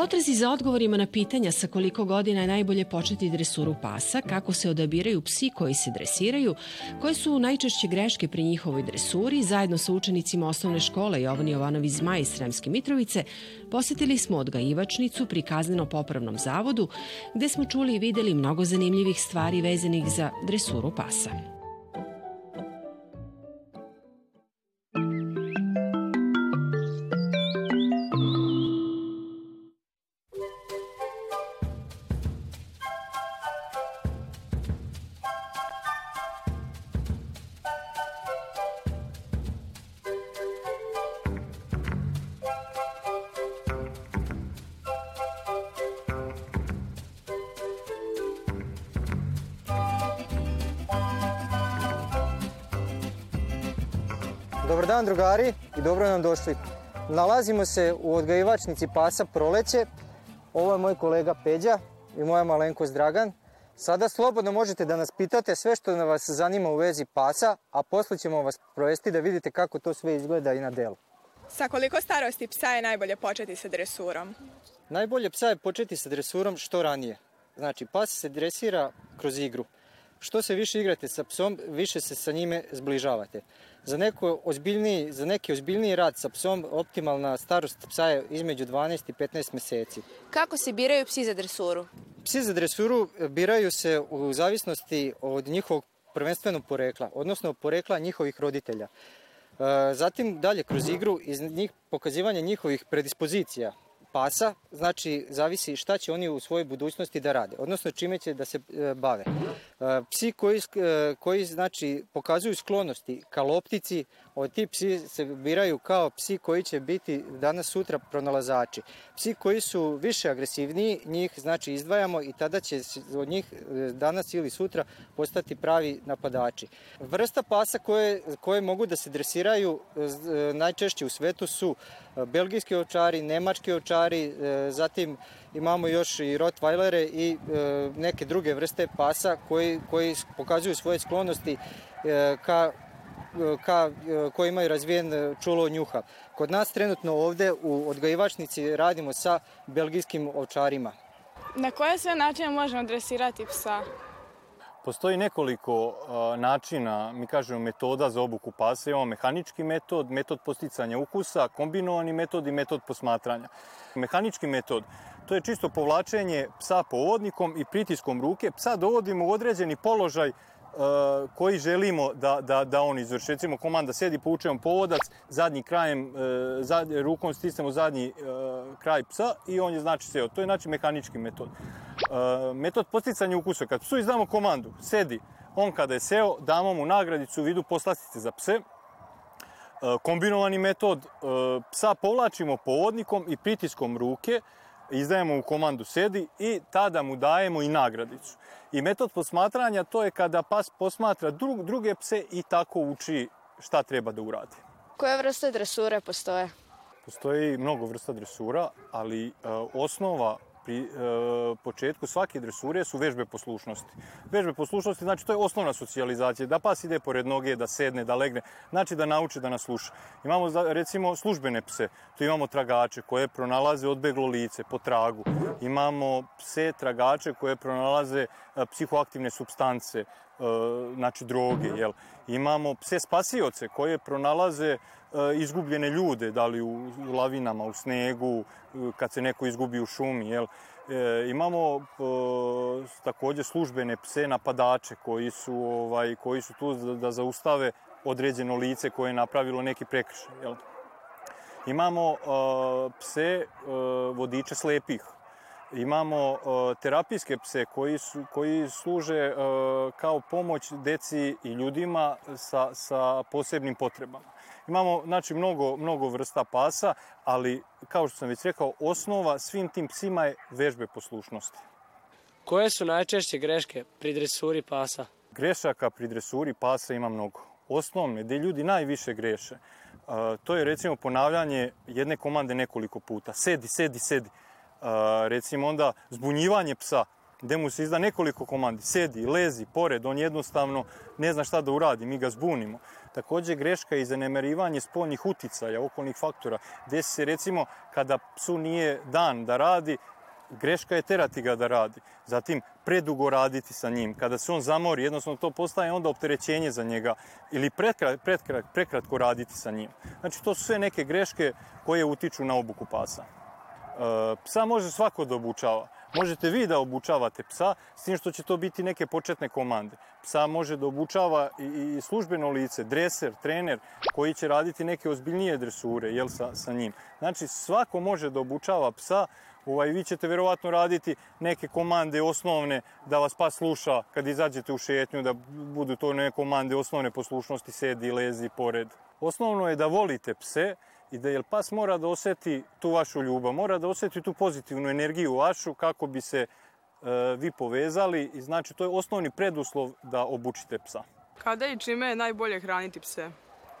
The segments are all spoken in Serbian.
potrazi za odgovorima na pitanja sa koliko godina je najbolje početi dresuru pasa, kako se odabiraju psi koji se dresiraju, koje su najčešće greške pri njihovoj dresuri, zajedno sa učenicima osnovne škole Jovan Jovanov iz iz Sremske Mitrovice, posetili smo odgajivačnicu pri Kazneno-popravnom zavodu, gde smo čuli i videli mnogo zanimljivih stvari vezanih za dresuru pasa. Dobar dan drugari i dobro nam došli. Nalazimo se u odgajivačnici pasa Proleće. Ovo je moj kolega Peđa i moja malenkost Dragan. Sada slobodno možete da nas pitate sve što vas zanima u vezi pasa, a posle ćemo vas provesti da vidite kako to sve izgleda i na delu. Sa koliko starosti psa je najbolje početi sa dresurom? Najbolje psa je početi sa dresurom što ranije. Znači, pas se dresira kroz igru. Što se više igrate sa psom, više se sa njime zbližavate. Za, neko ozbiljniji, za neki ozbiljniji rad sa psom optimalna starost psa je između 12 i 15 meseci. Kako se biraju psi za dresuru? Psi za dresuru e, biraju se u zavisnosti od njihovog prvenstveno porekla, odnosno porekla njihovih roditelja. E, zatim dalje kroz igru iz njih, pokazivanje njihovih predispozicija, pasa, znači zavisi šta će oni u svojoj budućnosti da rade, odnosno čime će da se e, bave. E, psi koji, e, koji znači, pokazuju sklonosti ka loptici, Od ti psi se biraju kao psi koji će biti danas sutra pronalazači. Psi koji su više agresivniji, njih znači izdvajamo i tada će od njih e, danas ili sutra postati pravi napadači. Vrsta pasa koje, koje mogu da se dresiraju e, e, najčešće u svetu su belgijski ovčari, nemački ovčari, zatim imamo još i rottweilere i neke druge vrste pasa koji, koji pokazuju svoje sklonosti ka ka, koji imaju razvijen e, čulo njuha. Kod nas trenutno ovde u odgajivačnici radimo sa belgijskim ovčarima. Na koje sve načine možemo dresirati psa? Postoji nekoliko načina, mi kažemo, metoda za obuku pasa. Imamo mehanički metod, metod posticanja ukusa, kombinovani metod i metod posmatranja. Mehanički metod, to je čisto povlačenje psa povodnikom i pritiskom ruke. Psa dovodimo u određeni položaj uh, koji želimo da, da, da on izvrši. Recimo, komanda sedi, povučemo povodac, zadnji krajem, uh, zad, rukom stisnemo zadnji uh, kraj psa i on je znači seo. To je znači mehanički metod. Metod posticanja ukusa. Kad psu izdamo komandu, sedi, on kada je seo, damo mu nagradicu u vidu poslastice za pse, kombinovani metod, psa povlačimo povodnikom i pritiskom ruke, izdajemo u komandu sedi i tada mu dajemo i nagradicu. I metod posmatranja to je kada pas posmatra drug, druge pse i tako uči šta treba da uradi. Koje vrste dresure postoje? Postoji mnogo vrsta dresura, ali e, osnova pri e, početku svake dresure su vežbe poslušnosti. Vežbe poslušnosti znači to je osnovna socijalizacija, da pas ide pored noge, da sedne, da legne, znači da nauči da nas sluša. Imamo recimo službene pse, tu imamo tragače koje pronalaze odbeglo lice po tragu. Imamo pse tragače koje pronalaze e, psihoaktivne substance, E, znači droge, mhm. jel? Imamo pse spasioce koje pronalaze e, izgubljene ljude, da li u lavinama, u snegu, e, kad se neko izgubi u šumi, jel? E, imamo e, takođe službene pse napadače koji su ovaj koji su tu da, da zaustave određeno lice koje je napravilo neki prekršaj, jel? Imamo e, pse e, vodiče slepih Imamo terapijske pse koji, su, koji služe kao pomoć deci i ljudima sa, sa posebnim potrebama. Imamo znači, mnogo, mnogo vrsta pasa, ali kao što sam već rekao, osnova svim tim psima je vežbe poslušnosti. Koje su najčešće greške pri dresuri pasa? Grešaka pri dresuri pasa ima mnogo. Osnovne, gde ljudi najviše greše, e, to je recimo ponavljanje jedne komande nekoliko puta. Sedi, sedi, sedi recimo onda zbunjivanje psa, gde mu se izda nekoliko komandi, sedi, lezi, pored, on jednostavno ne zna šta da uradi, mi ga zbunimo. Takođe greška je i zanemerivanje spoljnih uticaja, okolnih faktora, gde se recimo kada psu nije dan da radi, greška je terati ga da radi. Zatim, predugo raditi sa njim. Kada se on zamori, jednostavno to postaje onda opterećenje za njega. Ili pretkra, pretkra, prekratko raditi sa njim. Znači, to su sve neke greške koje utiču na obuku pasa. E, psa može svako da obučava. Možete vi da obučavate psa, s tim što će to biti neke početne komande. Psa može da obučava i i službeno lice, dreser, trener, koji će raditi neke ozbiljnije dresure jel, sa, sa njim. Znači, svako može da obučava psa, ovaj, vi ćete verovatno raditi neke komande osnovne da vas pas sluša kad izađete u šetnju, da budu to neke komande osnovne poslušnosti, sedi, lezi, pored. Osnovno je da volite pse, i da jel pas mora da oseti tu vašu ljubav, mora da oseti tu pozitivnu energiju vašu kako bi se e, vi povezali i znači to je osnovni preduslov da obučite psa. Kada i čime je najbolje hraniti pse?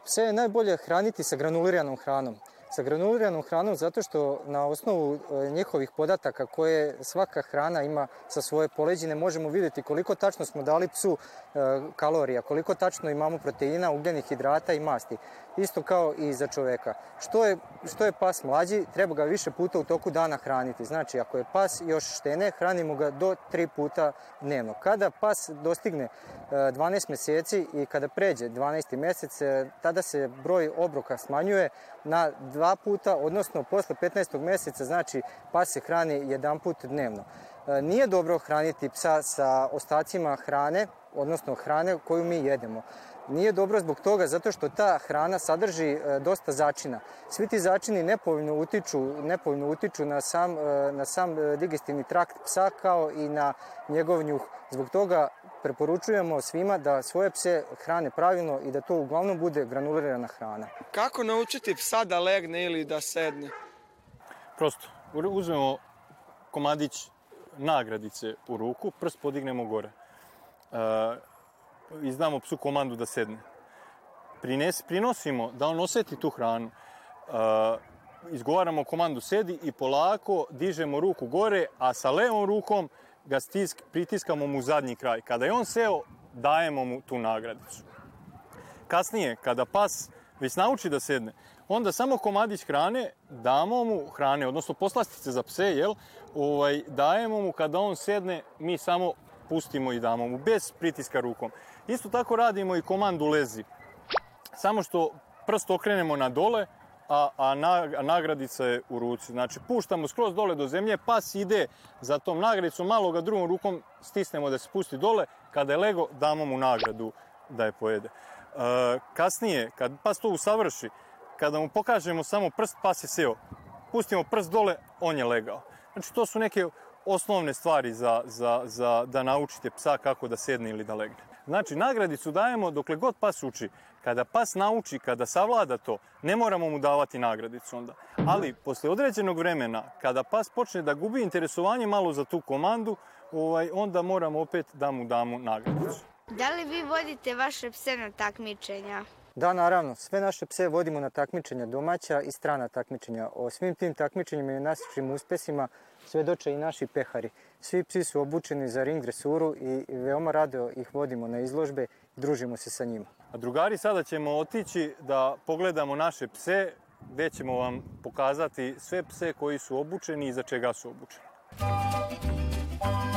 Pse je najbolje hraniti sa granuliranom hranom sa granuliranom hranom zato što na osnovu e, njihovih podataka koje svaka hrana ima sa svoje poleđine možemo videti koliko tačno smo dali psu e, kalorija, koliko tačno imamo proteina, ugljenih hidrata i masti. Isto kao i za čoveka. Što je, što je pas mlađi, treba ga više puta u toku dana hraniti. Znači, ako je pas još štene, hranimo ga do tri puta dnevno. Kada pas dostigne 12 e, meseci i kada pređe 12. mesec, tada se broj obroka smanjuje na dva puta, odnosno posle 15. meseca, znači pas se hrani jedan put dnevno. E, nije dobro hraniti psa sa ostacima hrane, odnosno hrane koju mi jedemo. Nije dobro zbog toga zato što ta hrana sadrži e, dosta začina. Svi ti začini nepovoljno utiču, nepovoljno utiču na sam, e, na sam digestivni trakt psa kao i na njegov njuh. Zbog toga preporučujemo svima da svoje pse hrane pravilno i da to uglavnom bude granulirana hrana. Kako naučiti psa da legne ili da sedne? Prosto, uzmemo komadić nagradice u ruku, prst podignemo gore. E, znamo psu komandu da sedne. Prines, prinosimo da on oseti tu hranu. E, izgovaramo komandu sedi i polako dižemo ruku gore, a sa levom rukom ga stisk, pritiskamo mu zadnji kraj. Kada je on seo, dajemo mu tu nagradicu. Kasnije, kada pas već nauči da sedne, onda samo komadić hrane damo mu hrane, odnosno poslastice za pse, jel? Ovaj, dajemo mu kada on sedne, mi samo pustimo i damo mu, bez pritiska rukom. Isto tako radimo i komandu lezi. Samo što prst okrenemo na dole, a, a, na, a nagradica je u ruci. Znači, puštamo skroz dole do zemlje, pas ide za tom nagradicom, malo ga drugom rukom stisnemo da se pusti dole, kada je lego, damo mu nagradu da je pojede. E, kasnije, kad pas to usavrši, kada mu pokažemo samo prst, pas je seo. Pustimo prst dole, on je legao. Znači, to su neke osnovne stvari za, za, za da naučite psa kako da sedne ili da legne. Znači, nagradicu dajemo dokle god pas uči. Kada pas nauči, kada savlada to, ne moramo mu davati nagradicu onda. Ali, posle određenog vremena, kada pas počne da gubi interesovanje malo za tu komandu, ovaj, onda moramo opet da mu damo nagradicu. Da li vi vodite vaše pse na takmičenja? Da, naravno, sve naše pse vodimo na takmičenja domaća i strana takmičenja. O svim tim takmičenjima i našim uspesima svedoče i naši pehari. Svi psi su obučeni za ring dresuru i veoma rado ih vodimo na izložbe i družimo se sa njima. A drugari, sada ćemo otići da pogledamo naše pse, gde ćemo vam pokazati sve pse koji su obučeni i za čega su obučeni. Thank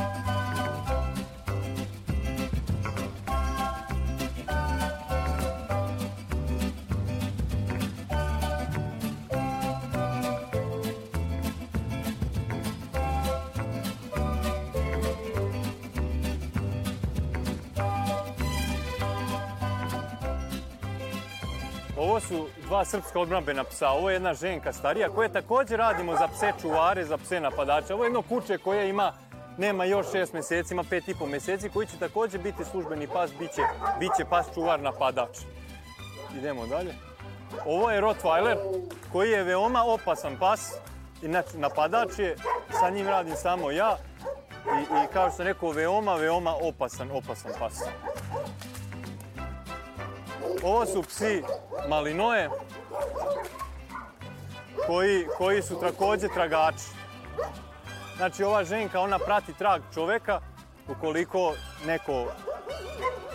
Ovo su dva srpska odbrambena psa, ovo je jedna ženka starija koja takođe radimo za pse čuvare, za pse napadače. Ovo je jedno kuće koje ima nema još šest meseci, ima pet i po meseci, koji će takođe biti službeni pas, biće, biće pas čuvar napadač. Idemo dalje. Ovo je Rottweiler, koji je veoma opasan pas, znači napadač je, sa njim radim samo ja, i, i kao što sam rekao, veoma, veoma opasan, opasan pas. Ovo su psi malinoje koji, koji su takođe tragači. Znači ova ženka, ona prati trag čoveka ukoliko neko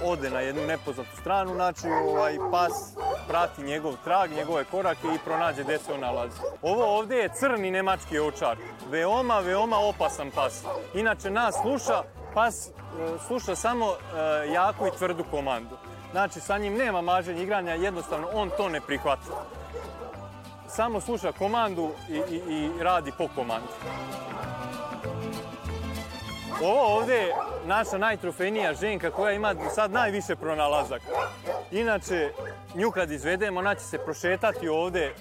ode na jednu nepoznatu stranu, znači ovaj pas prati njegov trag, njegove korake i pronađe gde se on nalazi. Ovo ovde je crni nemački ovčar. Veoma, veoma opasan pas. Inače nas sluša, pas e, sluša samo e, jaku i tvrdu komandu. Znači, sa njim nema maženja igranja, jednostavno on to ne prihvata. Samo sluša komandu i, i, i radi po komandi. Ovo ovdje je naša najtrofejnija ženka koja ima sad najviše pronalazak. Inače, nju kad izvedemo, ona će se prošetati ovdje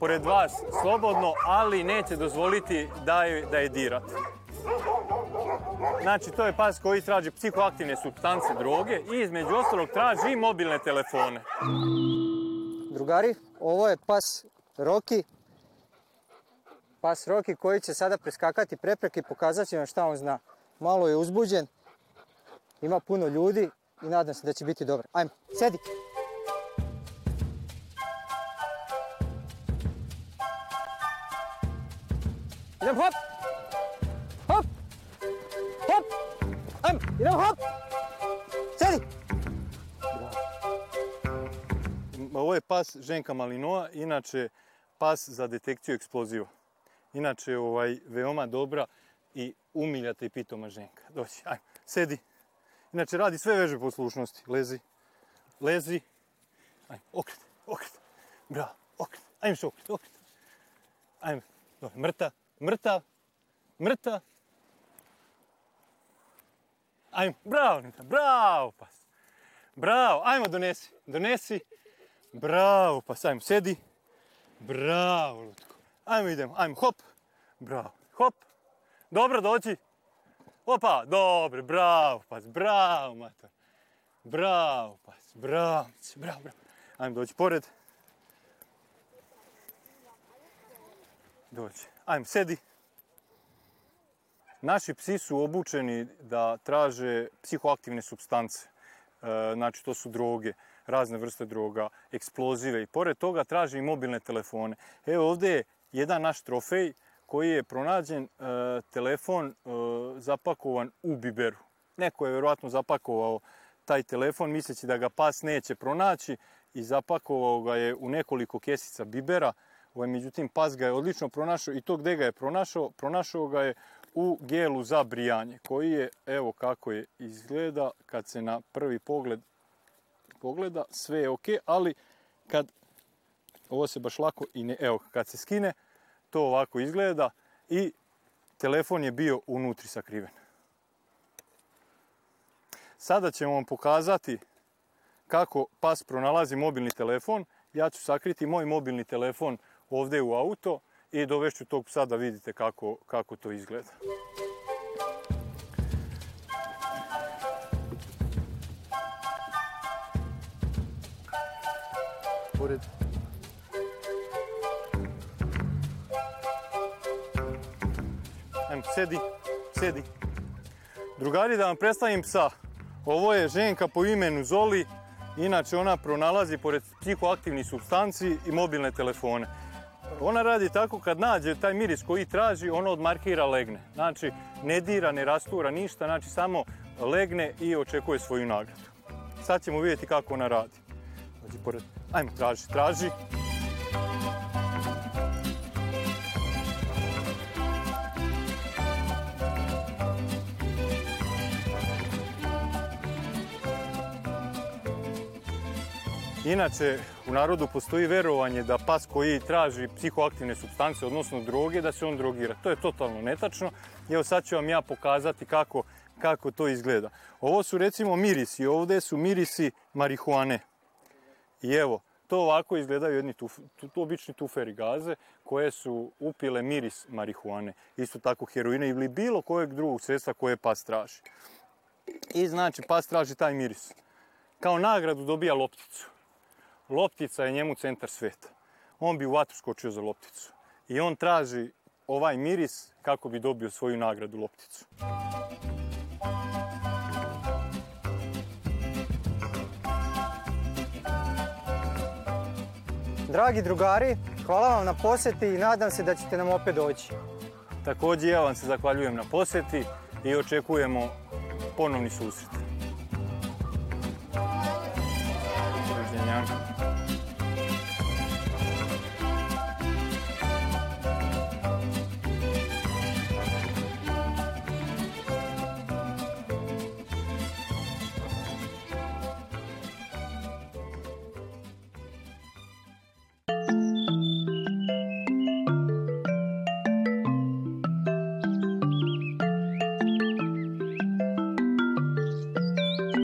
pored vas slobodno, ali neće dozvoliti da je, da je dirate. Znači, to je pas koji traži psihoaktivne substance, droge i između ostalog traži i mobilne telefone. Drugari, ovo je pas Roki. Pas Roki koji će sada preskakati prepreke i pokazat će vam šta on zna. Malo je uzbuđen, ima puno ljudi i nadam se da će biti dobro. Ajmo, sedi! Idem hop! Idemo, hop! Sedi! Ovo je pas Ženka Malinoa, inače pas za detekciju eksploziva. Inače, ovaj, veoma dobra i umiljata i pitoma Ženka. Dođi, ajmo, sedi. Inače, radi sve veže poslušnosti. Lezi, lezi. Ajmo, okret, okret. Bravo, okret. Ajmo se okret, okret. Ajmo, mrtav, mrtav, mrtav. Ajmo, bravo Nita, bravo pas. Bravo, ajmo donesi, donesi. Bravo pas, ajmo sedi. Bravo Lutko. Ajmo idemo, ajmo hop. Bravo, hop. Dobro, dođi. Opa, dobro, bravo pas, bravo mater. Bravo pas, bravo, bravo, bravo. Ajmo dođi pored. Dođi, ajmo sedi. Naši psi su obučeni da traže psihoaktivne substance, e, znači to su droge, razne vrste droga, eksplozive i pored toga traže i mobilne telefone. Evo ovde je jedan naš trofej koji je pronađen e, telefon e, zapakovan u biberu. Neko je verovatno zapakovao taj telefon misleći da ga pas neće pronaći i zapakovao ga je u nekoliko kesica bibera. Ovaj, međutim, pas ga je odlično pronašao i to gde ga je pronašao, pronašao ga je u gelu za brijanje, koji je, evo kako je izgleda, kad se na prvi pogled pogleda, sve je ok, ali kad, ovo se baš lako i ne, evo, kad se skine, to ovako izgleda i telefon je bio unutri sakriven. Sada ćemo vam pokazati kako pas pronalazi mobilni telefon. Ja ću sakriti moj mobilni telefon ovdje u auto i dovešću tog psa da vidite kako, kako to izgleda. Pored Em, sedi, sedi. Drugari, da vam predstavim psa. Ovo je ženka po imenu Zoli, inače ona pronalazi pored psihoaktivnih substanci i mobilne telefone. Ona radi tako kad nađe taj miris koji traži, ona odmarkira legne. Znači, ne dira, ne rastura ništa, znači samo legne i očekuje svoju nagradu. Sad ćemo vidjeti kako ona radi. Dođi pored. Ajmo, traži, traži. Inače, u narodu postoji verovanje da pas koji traži psihoaktivne substance, odnosno droge, da se on drogira. To je totalno netačno. Evo sad ću vam ja pokazati kako, kako to izgleda. Ovo su recimo mirisi, ovde su mirisi marihuane. I evo, to ovako izgledaju jedni tuf, tu, tu, obični tuferi gaze koje su upile miris marihuane, isto tako heroina ili bilo kojeg drugog sredstva koje pas traži. I znači pas traži taj miris. Kao nagradu dobija lopticu loptica je njemu centar sveta. On bi u vatru skočio za lopticu. I on traži ovaj miris kako bi dobio svoju nagradu lopticu. Dragi drugari, hvala vam na poseti i nadam se da ćete nam opet doći. Takođe ja vam se zahvaljujem na poseti i očekujemo ponovni susret.